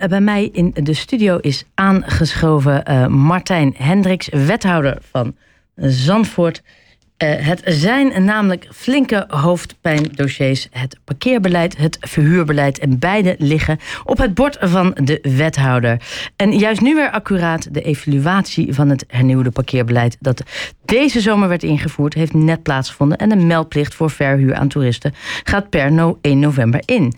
Eh, bij mij in de studio is aangeschoven uh, Martijn Hendricks, wethouder van Zandvoort. Uh, het zijn namelijk flinke hoofdpijndossiers. Het parkeerbeleid, het verhuurbeleid. En beide liggen op het bord van de wethouder. En juist nu weer accuraat de evaluatie van het hernieuwde parkeerbeleid. dat deze zomer werd ingevoerd, heeft net plaatsgevonden. En de meldplicht voor verhuur aan toeristen gaat per no 1 november in.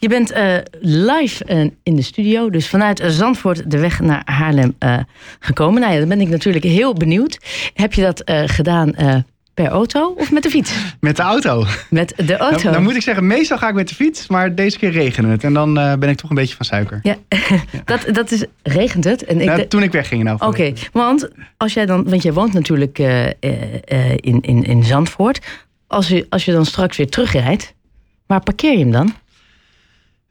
Je bent uh, live uh, in de studio, dus vanuit Zandvoort de weg naar Haarlem uh, gekomen. Nou ja, dan ben ik natuurlijk heel benieuwd. Heb je dat gedaan per auto of met de fiets? Met de auto. Met de auto. Dan, dan, moet ik zeggen, meestal ga ik met de fiets, maar deze keer regende het. En dan ben ik toch een beetje van suiker. Ja, Dat, dat is, regent het? En ik nou, toen ik wegging nou. Oké, want als jij dan, want jij woont natuurlijk in, in, in Zandvoort. Als je, als je dan straks weer terugrijdt, waar parkeer je hem dan?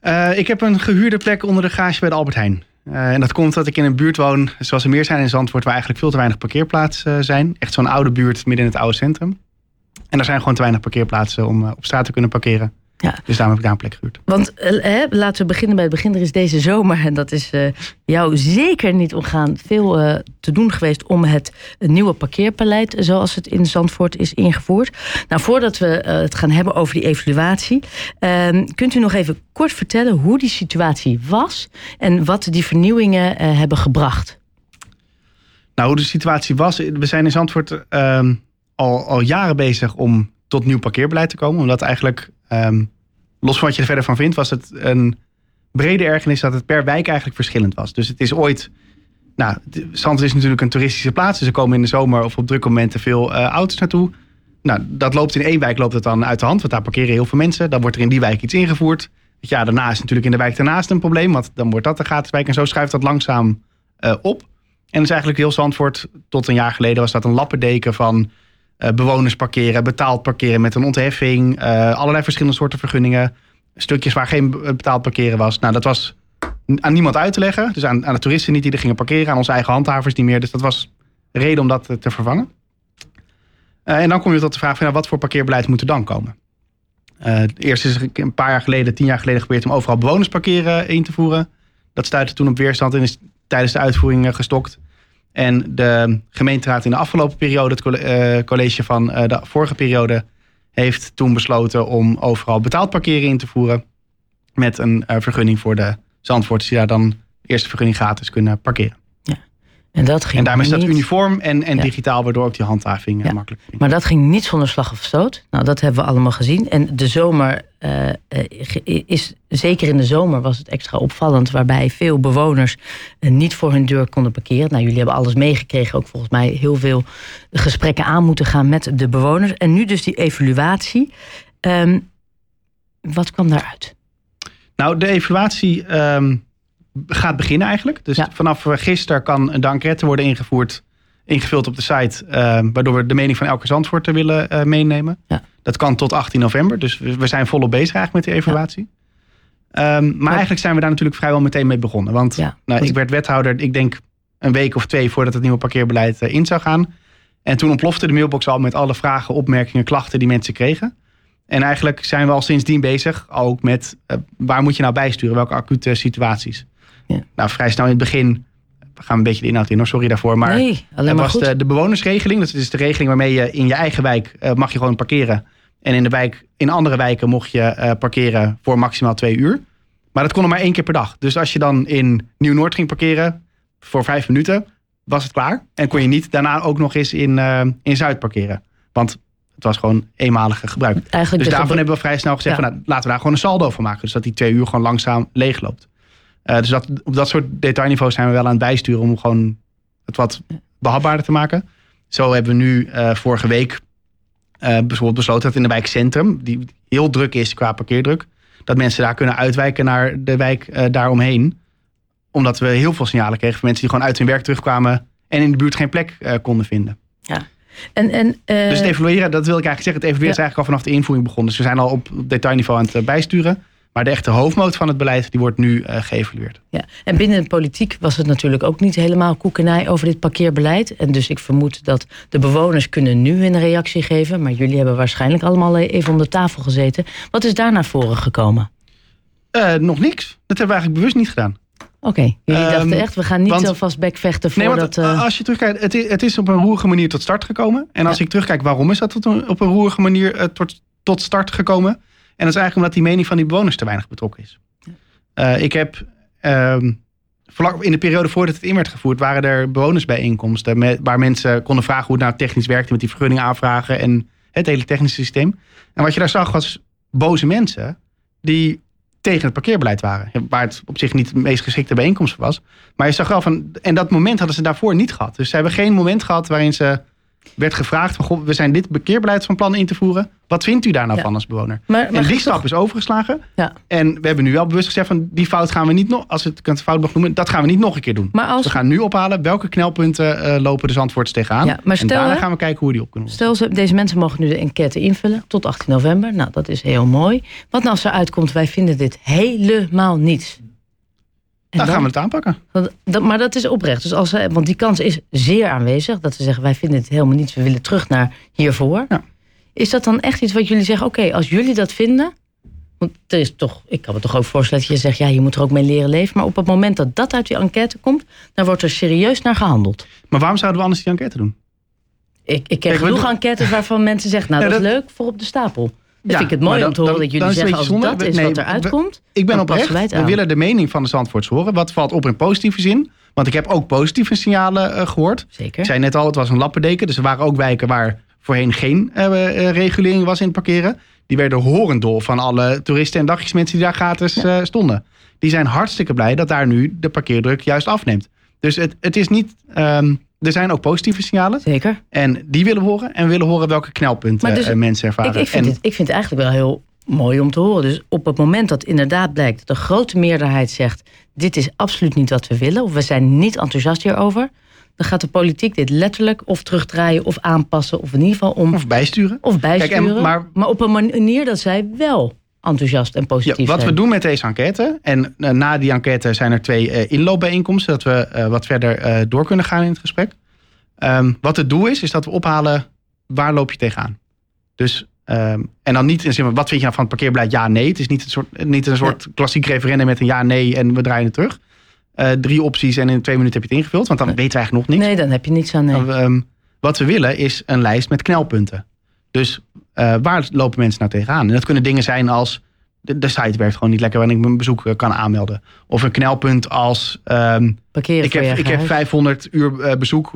Uh, ik heb een gehuurde plek onder de garage bij de Albert Heijn. Uh, en dat komt dat ik in een buurt woon, zoals er meer zijn in Zandvoort, waar eigenlijk veel te weinig parkeerplaatsen uh, zijn. Echt zo'n oude buurt midden in het oude centrum. En er zijn gewoon te weinig parkeerplaatsen om op straat te kunnen parkeren. Ja. Dus daarom heb ik daar een plek gehuurd. Want eh, laten we beginnen bij het begin. Er is deze zomer, en dat is uh, jou zeker niet omgaan, veel uh, te doen geweest om het nieuwe parkeerbeleid, zoals het in Zandvoort is ingevoerd. Nou, voordat we het gaan hebben over die evaluatie, ehm, kunt u nog even kort vertellen hoe die situatie was en wat die vernieuwingen hebben gebracht? Nou, hoe de situatie was, we zijn in Zandvoort ehm, al, al jaren bezig om tot nieuw parkeerbeleid te komen, omdat eigenlijk Um, los van wat je er verder van vindt, was het een brede ergernis dat het per wijk eigenlijk verschillend was. Dus het is ooit. Nou, Zandvoort is natuurlijk een toeristische plaats. Dus er komen in de zomer of op drukke momenten veel uh, auto's naartoe. Nou, dat loopt in één wijk loopt het dan uit de hand, want daar parkeren heel veel mensen. Dan wordt er in die wijk iets ingevoerd. Ja, daarna is natuurlijk in de wijk daarnaast een probleem, want dan wordt dat de gratis wijk. En zo schuift dat langzaam uh, op. En is eigenlijk heel Zandvoort, tot een jaar geleden was dat een lappendeken van bewoners parkeren, betaald parkeren met een ontheffing, uh, allerlei verschillende soorten vergunningen, stukjes waar geen betaald parkeren was. Nou, dat was aan niemand uit te leggen. Dus aan, aan de toeristen niet die er gingen parkeren, aan onze eigen handhavers niet meer. Dus dat was reden om dat te vervangen. En dan kom je tot de vraag van wat voor parkeerbeleid moet er dan komen? eerst is er een paar jaar geleden, tien jaar geleden gebeurd om overal bewonersparkeren in te voeren. Dat stuitte toen op weerstand en is tijdens de uitvoering gestokt. En de gemeenteraad in de afgelopen periode, het eh, college van eh, de vorige periode, heeft toen besloten om overal betaald parkeren in te voeren. Met een eh, vergunning voor de Zandvoorters die daar dan eerste vergunning gratis kunnen parkeren. En, dat ging en daarmee is dat uniform en, en digitaal, waardoor ook die handhaving ja. makkelijk ging. Maar dat ging niet zonder slag of stoot. Nou, dat hebben we allemaal gezien. En de zomer uh, is, zeker in de zomer was het extra opvallend, waarbij veel bewoners uh, niet voor hun deur konden parkeren. Nou, jullie hebben alles meegekregen, ook volgens mij heel veel gesprekken aan moeten gaan met de bewoners. En nu dus die evaluatie. Um, wat kwam daaruit? Nou, de evaluatie. Um gaat beginnen eigenlijk. Dus vanaf gisteren kan de enquête worden ingevoerd, ingevuld op de site, uh, waardoor we de mening van elke zandvoorter willen uh, meenemen. Ja. Dat kan tot 18 november, dus we, zijn volop bezig eigenlijk met die evaluatie. Um, maar, eigenlijk zijn we daar natuurlijk vrijwel meteen mee begonnen. Want nou, ik werd wethouder, ik denk een week of twee voordat het nieuwe parkeerbeleid in zou gaan. En toen ontplofte de mailbox al met alle vragen, opmerkingen, klachten die mensen kregen. En eigenlijk zijn we al sindsdien bezig, ook met waar moet je nou bijsturen, welke acute situaties. Ja. Nou, vrij snel in het begin we gaan een beetje de inhoud in, hoor. sorry daarvoor. Maar, nee, alleen maar was De, de, bewonersregeling. Dat is de regeling waarmee je in je eigen wijk uh, mag je gewoon parkeren. En in, de wijk, in andere wijken mocht je uh, parkeren voor maximaal twee uur. Maar dat kon er maar één keer per dag. Dus als je dan in Nieuw-Noord ging parkeren voor vijf minuten, was het klaar. En kon je niet daarna ook nog eens in, uh, in Zuid parkeren. Want het was gewoon eenmalige gebruik. Eigenlijk dus daarvan hebben we vrij snel gezegd: van, nou, laten we daar gewoon een saldo van maken. Dus dat die twee uur gewoon langzaam leegloopt. Uh, dus dat, op dat soort detailniveaus zijn we wel aan het bijsturen om gewoon het wat behapbaarder te maken. Zo hebben we nu uh, vorige week uh, bijvoorbeeld besloten dat in de wijk Centrum, die heel druk is qua parkeerdruk, dat mensen daar kunnen uitwijken naar de wijk daaromheen. Omdat we heel veel signalen kregen van mensen die gewoon uit hun werk terugkwamen en in de buurt geen plek konden vinden. Ja. En, en, Dus het evalueren, dat wil ik eigenlijk zeggen. Het evalueren is eigenlijk al vanaf de invoering begonnen. Dus we zijn al op detailniveau aan het bijsturen. Maar de echte hoofdmoot van het beleid die wordt nu uh, geëvalueerd. Ja. En binnen de politiek was het natuurlijk ook niet helemaal koekenij over dit parkeerbeleid. En dus ik vermoed dat de bewoners kunnen nu een reactie geven. Maar jullie hebben waarschijnlijk allemaal even om de tafel gezeten. Wat is daar naar voren gekomen? Uh, nog niks. Dat hebben we eigenlijk bewust niet gedaan. Oké, jullie Ehm, dachten echt, we gaan niet want- alvast bekvechten Nee, voordat... want eh, als je terugkijkt, het is, het is op een roerige manier tot start gekomen. En als Ja. ik terugkijk, waarom is dat tot een- op een roerige manier eh, tot, tot start gekomen? En dat is eigenlijk omdat die mening van die bewoners te weinig betrokken is. Eh, ik heb ehm, vlak in de periode voordat het in werd gevoerd, waren er bewonersbijeenkomsten waar mensen konden vragen hoe het nou technisch werkte met die vergunningen aanvragen en het hele technische systeem. En wat je daar zag was boze mensen die tegen het parkeerbeleid waren. Waar het op zich niet de meest geschikte bijeenkomst was. Maar je zag wel van. En dat moment hadden ze daarvoor niet gehad. Dus ze hebben geen moment gehad waarin ze werd gevraagd: van, goh, we zijn dit parkeerbeleid van plan in te voeren. Wat vindt u daar nou Ja. van als bewoner? maar, En die toch- stap is overgeslagen. Ja. En we hebben nu wel bewust gezegd van die fout gaan we niet nog, als het kunt fout nog noemen, dat gaan we niet nog een keer doen. Maar als, We gaan nu ophalen welke knelpunten eh, lopen de Zandvoorts tegenaan. Ja, maar en daarna gaan we kijken hoe we die op kunnen lossen. Stel, ze, deze mensen mogen nu de enquête invullen tot 18 november. Nou, dat is heel mooi. Wat nou als er uitkomt, wij vinden dit helemaal niets. En Dan gaan we het aanpakken. dat, dat- maar dat is oprecht. Dus als ze, want die kans is zeer aanwezig. Dat ze zeggen, wij vinden het helemaal niets. We willen terug naar hiervoor. Ja. Is dat dan echt iets wat jullie zeggen? Oké, als jullie dat vinden... Want er is toch, ik kan me toch ook voorstellen dat je zegt... ja, je moet er ook mee leren leven. Maar op het moment dat dat uit die enquête komt... dan wordt er serieus naar gehandeld. Maar waarom zouden we anders die enquête doen? Ik, ik ken Kijk, genoeg enquêtes waarvan mensen zeggen... nou, Ja, dat is dat- leuk voor op de stapel. Ja, vind ik het mooi om te dan- horen dat jullie zeggen... als dat is zonde. wat Nee, eruit komt... Ik ben oprecht. We willen de mening van de Zandvoorts horen. Wat valt op in positieve zin? Want ik heb ook positieve signalen eh, gehoord. Zeker. Ik zei net al, het was een lappendeken. Dus er waren ook wijken waar voorheen geen eh, eh, regulering was in het parkeren. Die werden horendol van alle toeristen en dagjesmensen die daar gratis stonden. Die zijn hartstikke blij dat daar nu de parkeerdruk juist afneemt. Dus het, het is niet... ehm, er zijn ook positieve signalen. Zeker. En die willen we horen. En we willen horen welke knelpunten dus- eh, mensen ervaren. Ik, ik, vind en, het, ik vind het eigenlijk wel heel mooi om te horen. Dus op het moment dat inderdaad blijkt dat de grote meerderheid zegt: dit is absoluut niet wat we willen, of we zijn niet enthousiast hierover, dan gaat de politiek dit letterlijk of terugdraaien of aanpassen, of in ieder geval om of bijsturen. of bijsturen. Kijk, en- maar- maar, op een manier dat zij wel enthousiast en Ja, positief wat we doen met deze enquête, en eh, na die enquête zijn er twee eh, inloopbijeenkomsten, zodat we eh, wat verder door kunnen gaan in het gesprek. Ehm, wat het doel is, is dat we ophalen waar loop je tegenaan. Dus, ehm, en dan niet in zin van, wat vind je nou van het parkeerbeleid ja, nee. Het is niet een soort, niet een soort klassiek referendum met een ja, nee en we draaien het terug. Drie opties en in twee minuten heb je het ingevuld, want dan Nee. weten we eigenlijk nog niks. Nee, dan heb je niets aan. Nee. Ehm, wat we willen is een lijst met knelpunten. Dus eh, waar lopen mensen nou tegenaan? En dat kunnen dingen zijn als... De, de site werkt gewoon niet lekker waarin ik mijn bezoek eh, kan aanmelden. Of een knelpunt als... ehm, Parkeren ik, heb, ik heb eigen huis. 500 uur eh, bezoek.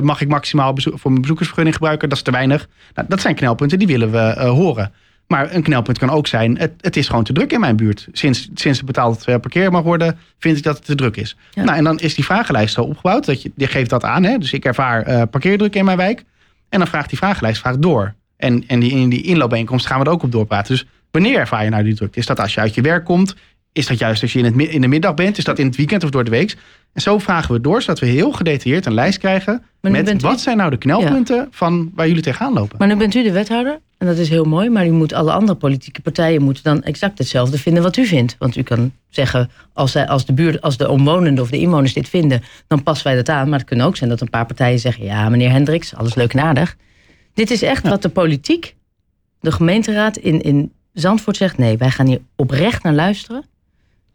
mag ik maximaal bezoek, voor mijn bezoekersvergunning gebruiken? Dat is te weinig. Nou, dat zijn knelpunten, die willen we horen. Maar een knelpunt kan ook zijn... Het, het is gewoon te druk in mijn buurt. Sinds, sinds het betaald parkeer mag worden... vind ik dat het te druk is. Ja. Nou, en dan is die vragenlijst zo opgebouwd. Dat je, je geeft dat aan. Hè? Dus ik ervaar parkeerdruk in mijn wijk. En dan vraagt die vragenlijst vraagt door. En, en die, in die inloopbijeenkomst gaan we er ook op doorpraten. Dus wanneer ervaar je nou die druk? Is dat als je uit je werk komt? Is dat juist als je in, het, in de middag bent? Is dat in het weekend of door de week? En zo vragen we door, zodat we heel gedetailleerd een lijst krijgen... Met u- wat zijn nou de knelpunten van waar jullie tegenaan lopen. Maar nu bent u de wethouder en dat is heel mooi. Maar u moet alle andere politieke partijen moeten dan exact hetzelfde vinden wat u vindt. Want u kan zeggen, als, zij, als, de, buurt, als de omwonenden of de inwoners dit vinden, dan passen wij dat aan. Maar het kan ook zijn dat een paar partijen zeggen, ja meneer Hendricks, alles leuk en aardig. Dit is echt wat de politiek, de gemeenteraad in, in Zandvoort zegt. Nee, wij gaan hier oprecht naar luisteren.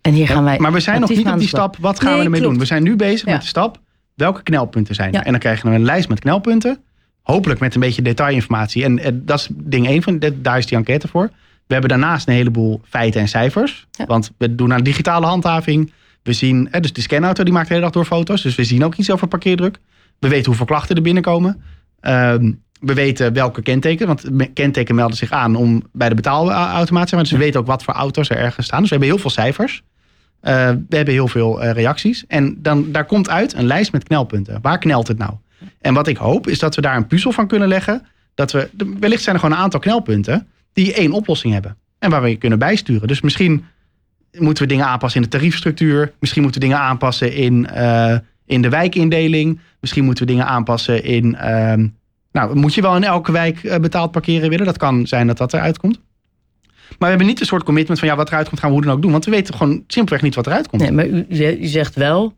En hier gaan wij maar we zijn nog niet op die stap, wat gaan Nee, we ermee klopt. doen? We zijn nu bezig Ja. met de stap, welke knelpunten zijn er? En dan krijgen we een lijst met knelpunten. Hopelijk met een beetje detailinformatie. En, eh, dat is ding één van, daar is die enquête voor. We hebben daarnaast een heleboel feiten en cijfers. Want we doen aan digitale handhaving. We zien, eh, dus de scanauto die maakt de hele dag door foto's. Dus we zien ook iets over parkeerdruk. We weten hoeveel klachten er binnenkomen. Ehm, we weten welke kenteken. Want kenteken melden zich aan om bij de betaalautomaat te zijn. Dus we weten ook wat voor auto's er ergens staan. Dus we hebben heel veel cijfers. Eh, we hebben heel veel eh, reacties. En dan, daar komt uit een lijst met knelpunten. Waar knelt het nou? En wat ik hoop is dat we daar een puzzel van kunnen leggen. Dat we, wellicht zijn er gewoon een aantal knelpunten die één oplossing hebben. En waar we je kunnen bijsturen. Dus misschien moeten we dingen aanpassen in de tariefstructuur. Misschien moeten we dingen aanpassen in, eh, in de wijkindeling. Misschien moeten we dingen aanpassen in... nou, moet je wel in elke wijk eh, betaald parkeren willen? Dat kan zijn dat dat eruit komt. Maar we hebben niet een soort commitment van ja, wat eruit komt gaan we hoe dan ook doen. Want we weten gewoon simpelweg niet wat eruit komt. Nee, maar u, u zegt wel,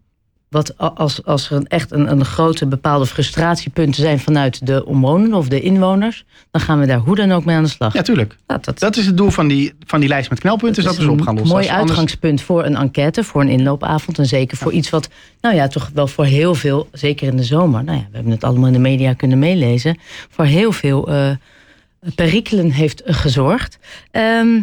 wat als, als er echt een, een grote bepaalde frustratiepunten zijn vanuit de omwonenden of de inwoners, dan gaan we daar hoe dan ook mee aan de slag. Ja, tuurlijk. dat, Dat is het doel van die, van die lijst met knelpunten, is dat we ze op gaan een lossen. mooi anders- uitgangspunt voor een enquête, voor een inloopavond. En zeker voor iets wat, nou ja, toch wel voor heel veel, zeker in de zomer. Nou ja, we hebben het allemaal in de media kunnen meelezen. Voor heel veel eh perikelen heeft gezorgd. Ehm, eh,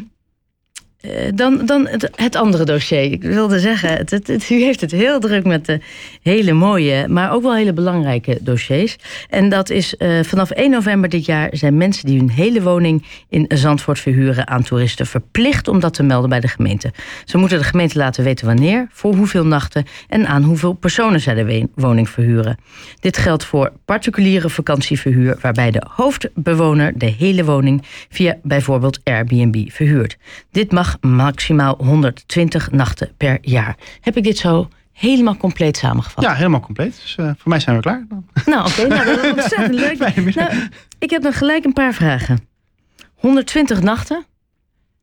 dan dan het, andere dossier. Ik wilde zeggen, het, het, u heeft het heel druk met de hele mooie, maar ook wel hele belangrijke dossiers. En dat is eh, vanaf 1 november dit jaar zijn mensen die hun hele woning in Zandvoort verhuren aan toeristen verplicht om dat te melden bij de gemeente. Ze moeten de gemeente laten weten wanneer, voor hoeveel nachten en aan hoeveel personen zij de woning verhuren. Dit geldt voor particuliere vakantieverhuur, waarbij de hoofdbewoner de hele woning via bijvoorbeeld Airbnb verhuurt. Dit mag maximaal 120 nachten per jaar. Heb ik dit zo helemaal compleet samengevat? Ja, helemaal compleet. Dus eh, voor mij zijn we klaar. Nou, oké, nou, dat is ontzettend leuk. Nou, ik heb nog gelijk een paar vragen. 120 nachten,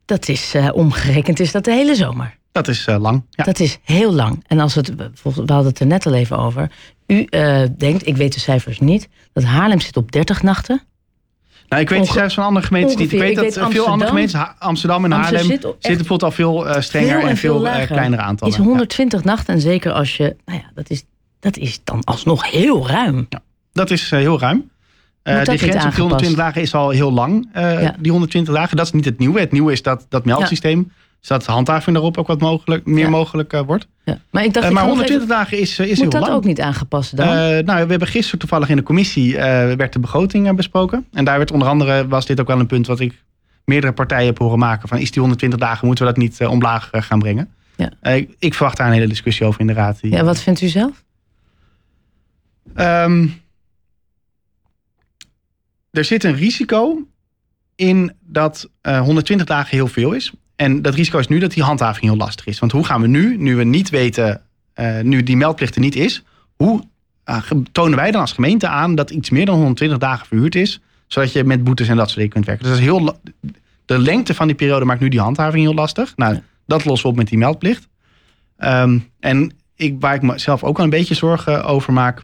dat is eh, omgerekend, is dat de hele zomer. Dat is eh, lang. Ja. Dat is heel lang. En als het, we hadden het er net al even over. U denkt, ik weet de cijfers niet, dat Haarlem zit op 30 nachten. Nou, ik weet Onge- zelfs van andere gemeentes niet. Ik weet Ik dat weet veel andere gemeentes, Ha- Amsterdam en Amsterdam Haarlem, zit zitten bijvoorbeeld al veel eh, strenger veel en veel, lager. kleinere aantallen. Is 120 nachten en zeker als je, nou ja, dat is, dat is dan alsnog heel ruim. Ja. Dat is eh, heel ruim. Niet grens op 220 dagen is al heel lang. Ja. Die 120 dagen, dat is niet het nieuwe. Het nieuwe is dat, dat meldsysteem. Zodat de handhaving daarop ook wat mogelijk, meer Ja. mogelijk eh, wordt. Ja. Maar ik dacht, Eh, maar ga nog 120 even- dagen is, eh, is moet heel dat lang. ook niet aangepast dan? Nou, we hebben gisteren toevallig in de commissie werd de begroting besproken. En daar werd onder andere, was dit ook wel een punt wat ik meerdere partijen heb horen maken. Van is die 120 dagen, moeten we dat niet omlaag gaan brengen? Ja. Ik, ik verwacht daar een hele discussie over in de raad. Die, ja, wat vindt u zelf? Ehm, er zit een risico in dat eh, 120 dagen heel veel is. En dat risico is nu dat die handhaving heel lastig is. Want hoe gaan we nu, nu we niet weten, eh, nu die meldplicht er niet is, hoe ge- tonen wij dan als gemeente aan dat iets meer dan 120 dagen verhuurd is, zodat je met boetes en dat soort dingen kunt werken. Dus dat is heel, de lengte van die periode maakt nu die handhaving heel lastig. Nou, dat lossen we op met die meldplicht. Ehm, en ik, waar ik mezelf ook wel een beetje zorgen over maak,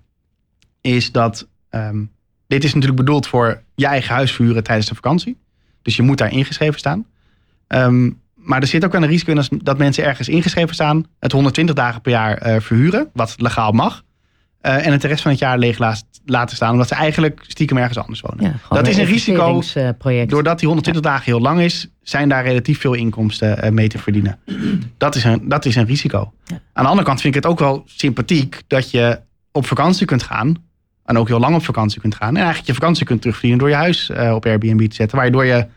is dat ehm, dit is natuurlijk bedoeld voor je eigen huis verhuren tijdens de vakantie. Dus je moet daar ingeschreven staan. Ehm, maar er zit ook wel een risico in dat mensen ergens ingeschreven staan, het 120 dagen per jaar eh, verhuren, wat legaal mag. eh, en het de rest van het jaar leeg laat- laten staan, omdat ze eigenlijk stiekem ergens anders wonen. Ja, dat is een risico. Doordat die 120 dagen heel lang is, zijn daar relatief veel inkomsten eh, mee te verdienen. Dat is een, dat is een risico. Ja. Aan de andere kant vind ik het ook wel sympathiek dat je op vakantie kunt gaan. En ook heel lang op vakantie kunt gaan. En eigenlijk je vakantie kunt terugverdienen door je huis op Airbnb te zetten. Waardoor je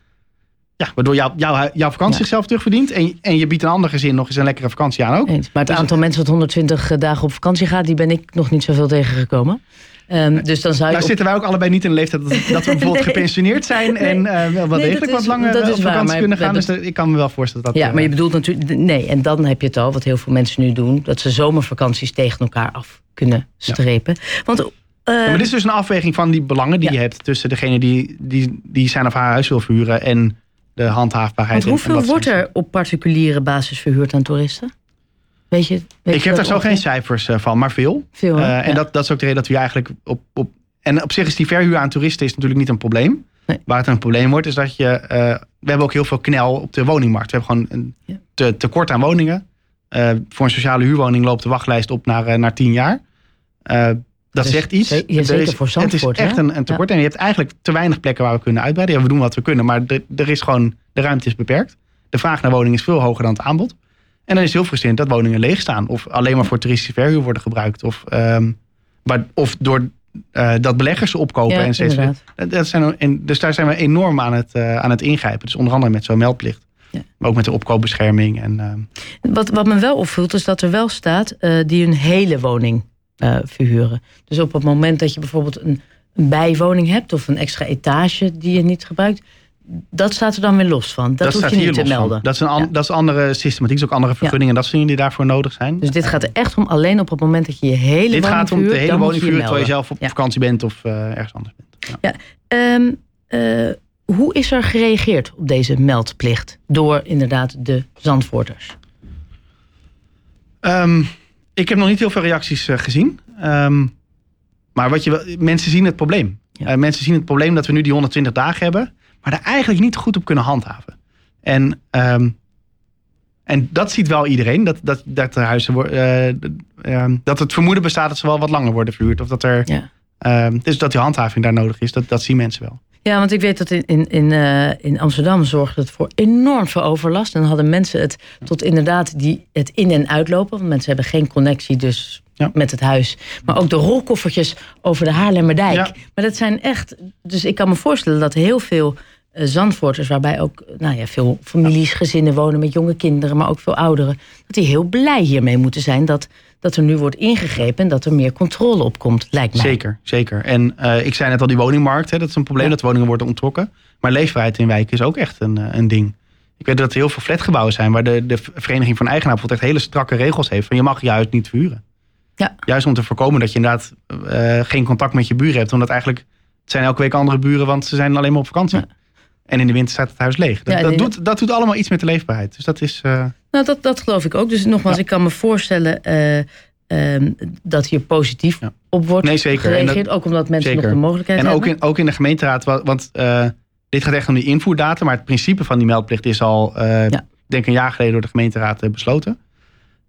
ja, waardoor jouw, jouw, jouw vakantie Ja. zichzelf terugverdient. En, en je biedt een ander gezin nog eens een lekkere vakantie aan ook. Eens. Maar het Dus- aantal mensen dat 120 dagen op vakantie gaat, die ben ik nog niet zoveel tegengekomen. Ehm, dus dan zou je. Nou op- zitten wij ook allebei niet in de leeftijd dat, dat we bijvoorbeeld Nee. gepensioneerd zijn. En eh, wel Nee, degelijk wat langer eh, op waar, vakantie maar kunnen gaan. Dus ik kan me wel voorstellen dat... ja, eh, maar je bedoelt natuurlijk. Nee, en dan heb je het al, wat heel veel mensen nu doen, dat ze zomervakanties tegen elkaar af kunnen strepen. Want. eh, Ja, maar dit is dus een afweging van die belangen die Ja. je hebt tussen degene die, die, die zijn of haar huis wil verhuren en de handhaafbaarheid. want hoeveel wordt er op particuliere basis verhuurd aan toeristen? Weet je? Weet Ik je heb daar zo geen cijfers eh, van, maar veel. Veel. hè? Eh, en Ja. dat, dat is ook de reden dat we eigenlijk op, op. En op zich is die verhuur aan toeristen is natuurlijk niet een probleem. Nee. Waar het een probleem wordt, is dat je. eh, we hebben ook heel veel knel op de woningmarkt. We hebben gewoon een Ja. te, tekort aan woningen. Voor een sociale huurwoning loopt de wachtlijst op naar, naar tien jaar. Dat Dus zegt iets. ja, Er zeker is- voor Het is echt een, een tekort. En je hebt eigenlijk te weinig plekken waar we kunnen uitbreiden. Ja, we doen wat we kunnen, maar er, er is gewoon, de ruimte is beperkt. De vraag naar woningen is veel hoger dan het aanbod. En dan is het heel frustrerend dat woningen leeg staan. Of alleen maar voor toeristische verhuur worden gebruikt. Of, ehm, maar, of door eh, dat beleggers ze opkopen. Ja, en steeds dat- dat zijn, en, dus daar zijn we enorm aan het, eh, aan het ingrijpen. Dus onder andere met zo'n meldplicht. Ja. Maar ook met de opkoopbescherming. En, ehm, Wat, wat me wel opvult is dat er wel staat eh, die een hele woning eh, verhuren. Dus op het moment dat je bijvoorbeeld een, een bijwoning hebt of een extra etage die je niet gebruikt, dat staat er dan weer los van. Dat, hoef staat je niet te van. melden. Dat is een, an- Ja. dat is andere systematiek. Dat is ook andere vergunningen en dat soort dingen die daarvoor nodig zijn. Dus dit gaat er echt om alleen op het moment dat je je hele Dit woning gaat om de verhuurt, hele woning verhuren terwijl je zelf op Ja. vakantie bent of eh, ergens anders bent. Ja. Ehm, eh, hoe is er gereageerd op deze meldplicht door inderdaad de Zandvoorters? Ehm, Ik heb nog niet heel veel reacties eh, gezien. Ehm, maar wat je, mensen zien het probleem. Ja. Eh, mensen zien het probleem dat we nu die 120 dagen hebben, maar daar eigenlijk niet goed op kunnen handhaven. En, ehm, en dat ziet wel iedereen, dat, dat, dat, de huizen, eh, ehm, dat het vermoeden bestaat dat ze wel wat langer worden verhuurd. Of dat er, Ja. dus dat die handhaving daar nodig is, dat, dat zien mensen wel. Ja, want ik weet dat in, in, in, eh, in Amsterdam zorgde het voor enorm veel overlast. En dan hadden mensen het tot inderdaad die, het in- en uitlopen. Want mensen hebben geen connectie dus Ja. met het huis. Maar ook de rolkoffertjes over de Haarlemmerdijk. Ja. Maar dat zijn echt... Dus ik kan me voorstellen dat heel veel Zandvoorters... waarbij ook eh, nou ja, veel families, gezinnen wonen met jonge kinderen... maar ook veel ouderen... dat die heel blij hiermee moeten zijn... dat, dat er nu wordt ingegrepen en dat er meer controle op komt, lijkt mij. Zeker, zeker. En eh, ik zei net al, die woningmarkt, hè, dat is een probleem Ja. dat woningen worden onttrokken. Maar leefbaarheid in wijken is ook echt een, eh, een ding. Ik weet dat er heel veel flatgebouwen zijn waar de, de Vereniging van Eigenaar bijvoorbeeld echt hele strakke regels heeft. Van je mag je huis niet verhuren. Ja. Juist om te voorkomen dat je inderdaad eh, geen contact met je buren hebt. Omdat eigenlijk, het zijn elke week andere buren, want ze zijn alleen maar op vakantie. Ja. En in de winter staat het huis leeg. Dat, Ja, dat, doet, dat doet allemaal iets met de leefbaarheid. Dus dat is... eh, Nou, dat, dat geloof ik ook. Dus nogmaals, Ja. ik kan me voorstellen eh, ehm, dat hier positief Ja. op wordt Nee, zeker. Gereageerd. ook omdat mensen Zeker. nog de mogelijkheid En ook hebben. in, ook in de gemeenteraad, wa- want eh, dit gaat echt om die invoerdata, maar het principe van die meldplicht is al, ik denk een jaar geleden door de gemeenteraad besloten.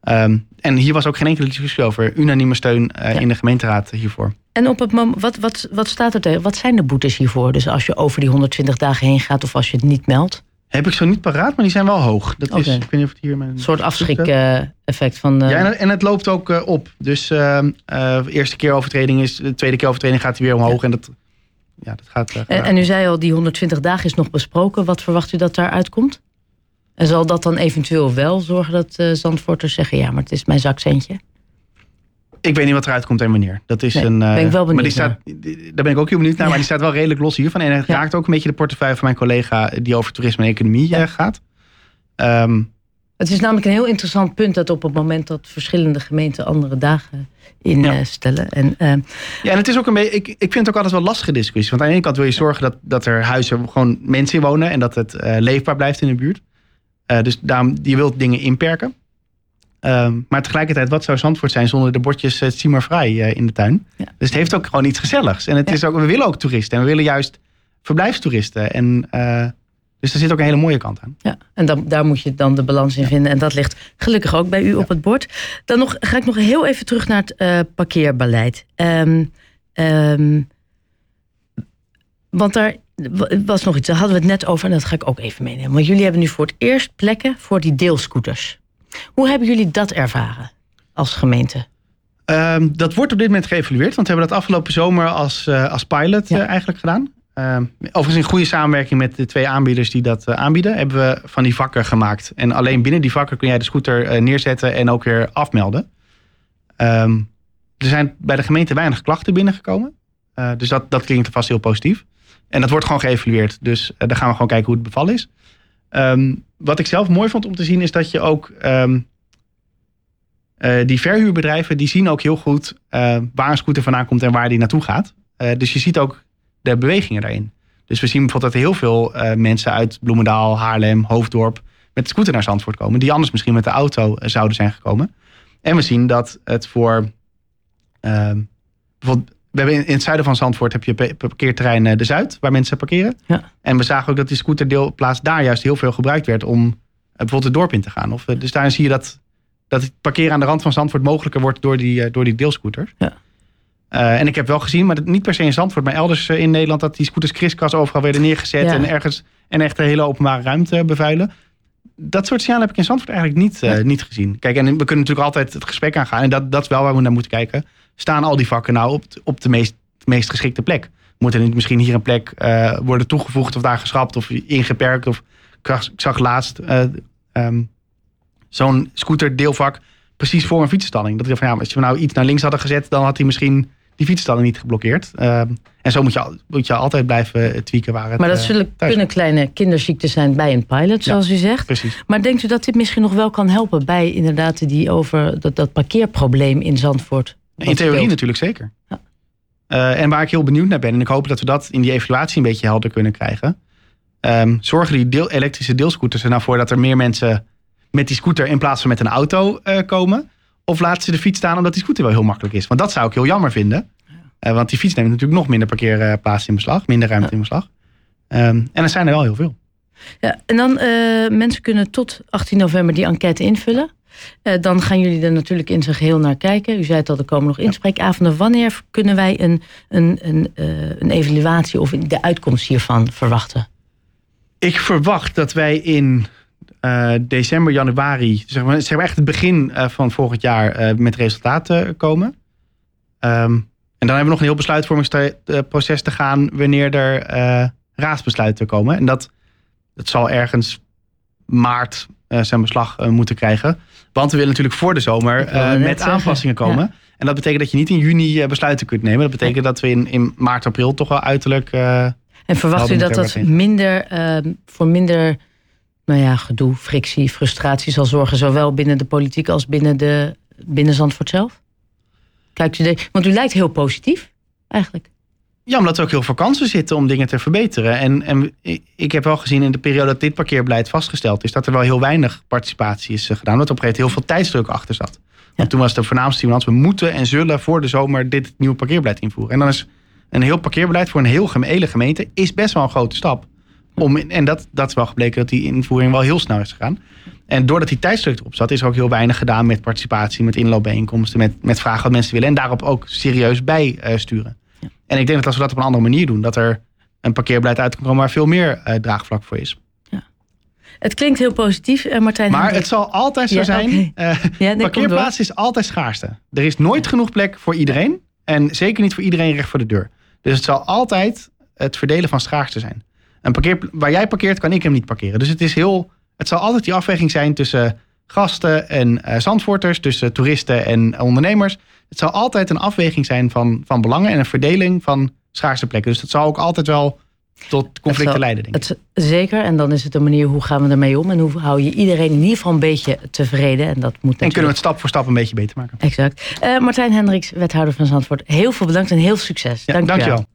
Ehm, en hier was ook geen enkele discussie over unanieme steun eh, Ja. in de gemeenteraad hiervoor. En op het moment, wat, wat, wat staat er tegen? Wat zijn de boetes hiervoor? Dus als je over die 120 dagen heen gaat of als je het niet meldt? Heb ik zo niet paraat, maar die zijn wel hoog. Dat is, ik weet niet of het hier Een soort afschrik-effect van. eh, Ja, en, en het loopt ook eh, op. Dus ehm, eh, de eerste keer overtreding is, de tweede keer overtreding gaat hij weer omhoog. En dat, ja, dat gaat. en, en u zei al, die 120 dagen is nog besproken. Wat verwacht u dat daaruit komt? En zal dat dan eventueel wel zorgen dat eh Zandvoorters zeggen... ja, maar het is mijn zakcentje? Ik weet niet wat eruit komt en wanneer. Dat is Nee, een. eh, ben ik wel maar die benieuwd staat, die- daar ben ik ook heel benieuwd naar. Ja. Maar die staat wel redelijk los hiervan. En het Ja. raakt ook een beetje de portefeuille van mijn collega die over toerisme en economie Ja. eh, gaat. Ehm, Het is namelijk een heel interessant punt... dat op het moment dat verschillende gemeenten andere dagen instellen... en eh, ja, en het is ook een beetje. Ik, ik vind het ook altijd wel lastige discussie. Want aan de ene kant wil je zorgen dat, dat er huizen gewoon mensen in wonen en dat het eh, leefbaar blijft in de buurt. Eh, dus daarom, je wilt dingen inperken. Ehm, maar tegelijkertijd, wat zou Zandvoort zijn zonder de bordjes uh, zie maar vrij in de tuin? Ja. Dus het heeft ook gewoon iets gezelligs. En het Ja. is ook, we willen ook toeristen en we willen juist verblijfstoeristen. En, eh, dus er zit ook een hele mooie kant aan. Ja, en dan, daar moet je dan de balans in vinden. En dat ligt gelukkig ook bij u op het bord. Dan nog, ga ik nog heel even terug naar het eh, parkeerbeleid. Ehm, ehm, want daar was nog iets, daar hadden we het net over. En dat ga ik ook even meenemen. Want jullie hebben nu voor het eerst plekken voor die deelscooters. Hoe hebben jullie dat ervaren als gemeente? Ehm, dat wordt op dit moment geëvalueerd. Want we hebben dat afgelopen zomer als, eh, als pilot Ja. eh, eigenlijk gedaan. Ehm, overigens in goede samenwerking met de twee aanbieders die dat eh, aanbieden... hebben we van die vakken gemaakt. En alleen binnen die vakken kun jij de scooter neerzetten en ook weer afmelden. Ehm, er zijn bij de gemeente weinig klachten binnengekomen. Dus dat, dat klinkt vast heel positief. En dat wordt gewoon geëvalueerd. Dus eh, daar gaan we gewoon kijken hoe het bevallen is. Ehm, wat ik zelf mooi vond om te zien is dat je ook... ehm, eh, die verhuurbedrijven die zien ook heel goed eh, waar een scooter vandaan komt en waar die naartoe gaat. Dus je ziet ook de bewegingen daarin. Dus we zien bijvoorbeeld dat heel veel mensen uit Bloemendaal, Haarlem, Hoofddorp met de scooter naar Zandvoort komen. Die anders misschien met de auto zouden zijn gekomen. En we zien dat het voor ehm, bijvoorbeeld we hebben in, in het zuiden van Zandvoort heb je pa- parkeerterrein eh, De Zuid, waar mensen parkeren. Ja. En we zagen ook dat die scooterdeelplaats daar juist heel veel gebruikt werd om eh, bijvoorbeeld het dorp in te gaan. Of, eh, dus daarin zie je dat, dat het parkeren aan de rand van Zandvoort mogelijker wordt door die, door die deelscooters. Ja. En ik heb wel gezien, maar niet per se in Zandvoort, maar elders in Nederland, dat die scooters kriskras overal werden neergezet Ja. en ergens en echt de hele openbare ruimte bevuilen. Dat soort signalen heb ik in Zandvoort eigenlijk niet, niet gezien. Kijk, en we kunnen natuurlijk altijd het gesprek aangaan. En dat, dat is wel waar we naar moeten kijken. Staan al die vakken nou op, op de meest, meest geschikte plek? Moet er niet misschien hier een plek eh, worden toegevoegd of daar geschrapt of ingeperkt? Of, ik, zag, ik zag laatst eh, ehm, zo'n scooterdeelvak precies voor een fietsenstalling. Dat ik dacht van ja, als je nou iets naar links hadden gezet, dan had hij misschien die fietsstalling niet geblokkeerd. Ehm, en zo moet je, moet je altijd blijven tweaken waar het Maar dat eh, zullen, kunnen kleine kinderziekten zijn bij een pilot, zoals u zegt. Precies. Maar denkt u dat dit misschien nog wel kan helpen bij inderdaad die over dat, dat parkeerprobleem in Zandvoort? In theorie speelt? natuurlijk zeker. Ja. Eh, en waar ik heel benieuwd naar ben, en ik hoop dat we dat in die evaluatie een beetje helder kunnen krijgen. Ehm, zorgen die deel, elektrische deelscooters er nou voor dat er meer mensen met die scooter in plaats van met een auto eh, komen? Of laten ze de fiets staan omdat die scooter wel heel makkelijk is. Want dat zou ik heel jammer vinden. Uh, want die fiets neemt natuurlijk nog minder parkeerplaats in beslag. Minder ruimte in beslag. Um, en er zijn er wel heel veel. Ja, en dan mensen kunnen tot 18 november die enquête invullen. Uh, dan gaan jullie er natuurlijk in zijn geheel naar kijken. U zei het al, er komen nog inspreekavonden. Wanneer kunnen wij een, een, een, uh, een evaluatie of de uitkomst hiervan verwachten? Ik verwacht dat wij in uh, december, januari, zeg maar, zeg maar echt het begin van volgend jaar met resultaten komen. Um, en dan hebben we nog een heel besluitvormingsproces te gaan wanneer er raadsbesluiten komen. En dat, dat zal ergens maart zijn beslag uh, moeten krijgen. Want we willen natuurlijk voor de zomer uh, met aanpassingen komen. Ja. En dat betekent dat je niet in juni besluiten kunt nemen. Dat betekent dat we in, in maart, april toch wel uiterlijk. en verwacht u dat dat minder, ehm, voor minder nou ja, gedoe, frictie, frustratie zal zorgen, zowel binnen de politiek als binnen, de, binnen Zandvoort zelf? Kijkt u de, want u lijkt heel positief, eigenlijk. Ja, omdat er ook heel veel kansen zitten om dingen te verbeteren. En, en ik heb wel gezien in de periode dat dit parkeerbeleid vastgesteld is, dat er wel heel weinig participatie is eh, gedaan. Dat op een gegeven moment heel veel tijdsdruk achter zat. Want toen was de voornaamste stimulans, we moeten en zullen voor de zomer dit nieuwe parkeerbeleid invoeren. En dan is een heel parkeerbeleid voor een heel hele gemeente is best wel een grote stap. Om, en dat, dat is wel gebleken dat die invoering wel heel snel is gegaan. En doordat die tijdsdruk erop zat, is er ook heel weinig gedaan met participatie, met inloopbijeenkomsten, met, met vragen wat mensen willen. En daarop ook serieus bijsturen. En ik denk dat als we dat op een andere manier doen, dat er een parkeerbeleid uit kan komen waar veel meer uh, draagvlak voor is. Ja. Het klinkt heel positief, uh, Martijn. Maar het zal altijd zo ja, zijn. Okay. Uh, ja, parkeerplaats is altijd schaarste. Er is nooit genoeg plek voor iedereen. En zeker niet voor iedereen recht voor de deur. Dus het zal altijd het verdelen van schaarste zijn. Een parkeer, waar jij parkeert, kan ik hem niet parkeren. Dus het is heel. Het zal altijd die afweging zijn tussen gasten en uh, zandvoorters, tussen toeristen en ondernemers. Het zal altijd een afweging zijn van, van belangen en een verdeling van schaarse plekken. Dus dat zal ook altijd wel tot conflicten zal, leiden, denk ik. Het, zeker, en dan is het een manier hoe gaan we ermee om en hoe hou je iedereen in ieder geval een beetje tevreden. En, dat moet en kunnen we het stap voor stap een beetje beter maken. Exact. Uh, Martijn Hendricks, wethouder van Zandvoort, heel veel bedankt en heel veel succes. Ja, dank je wel.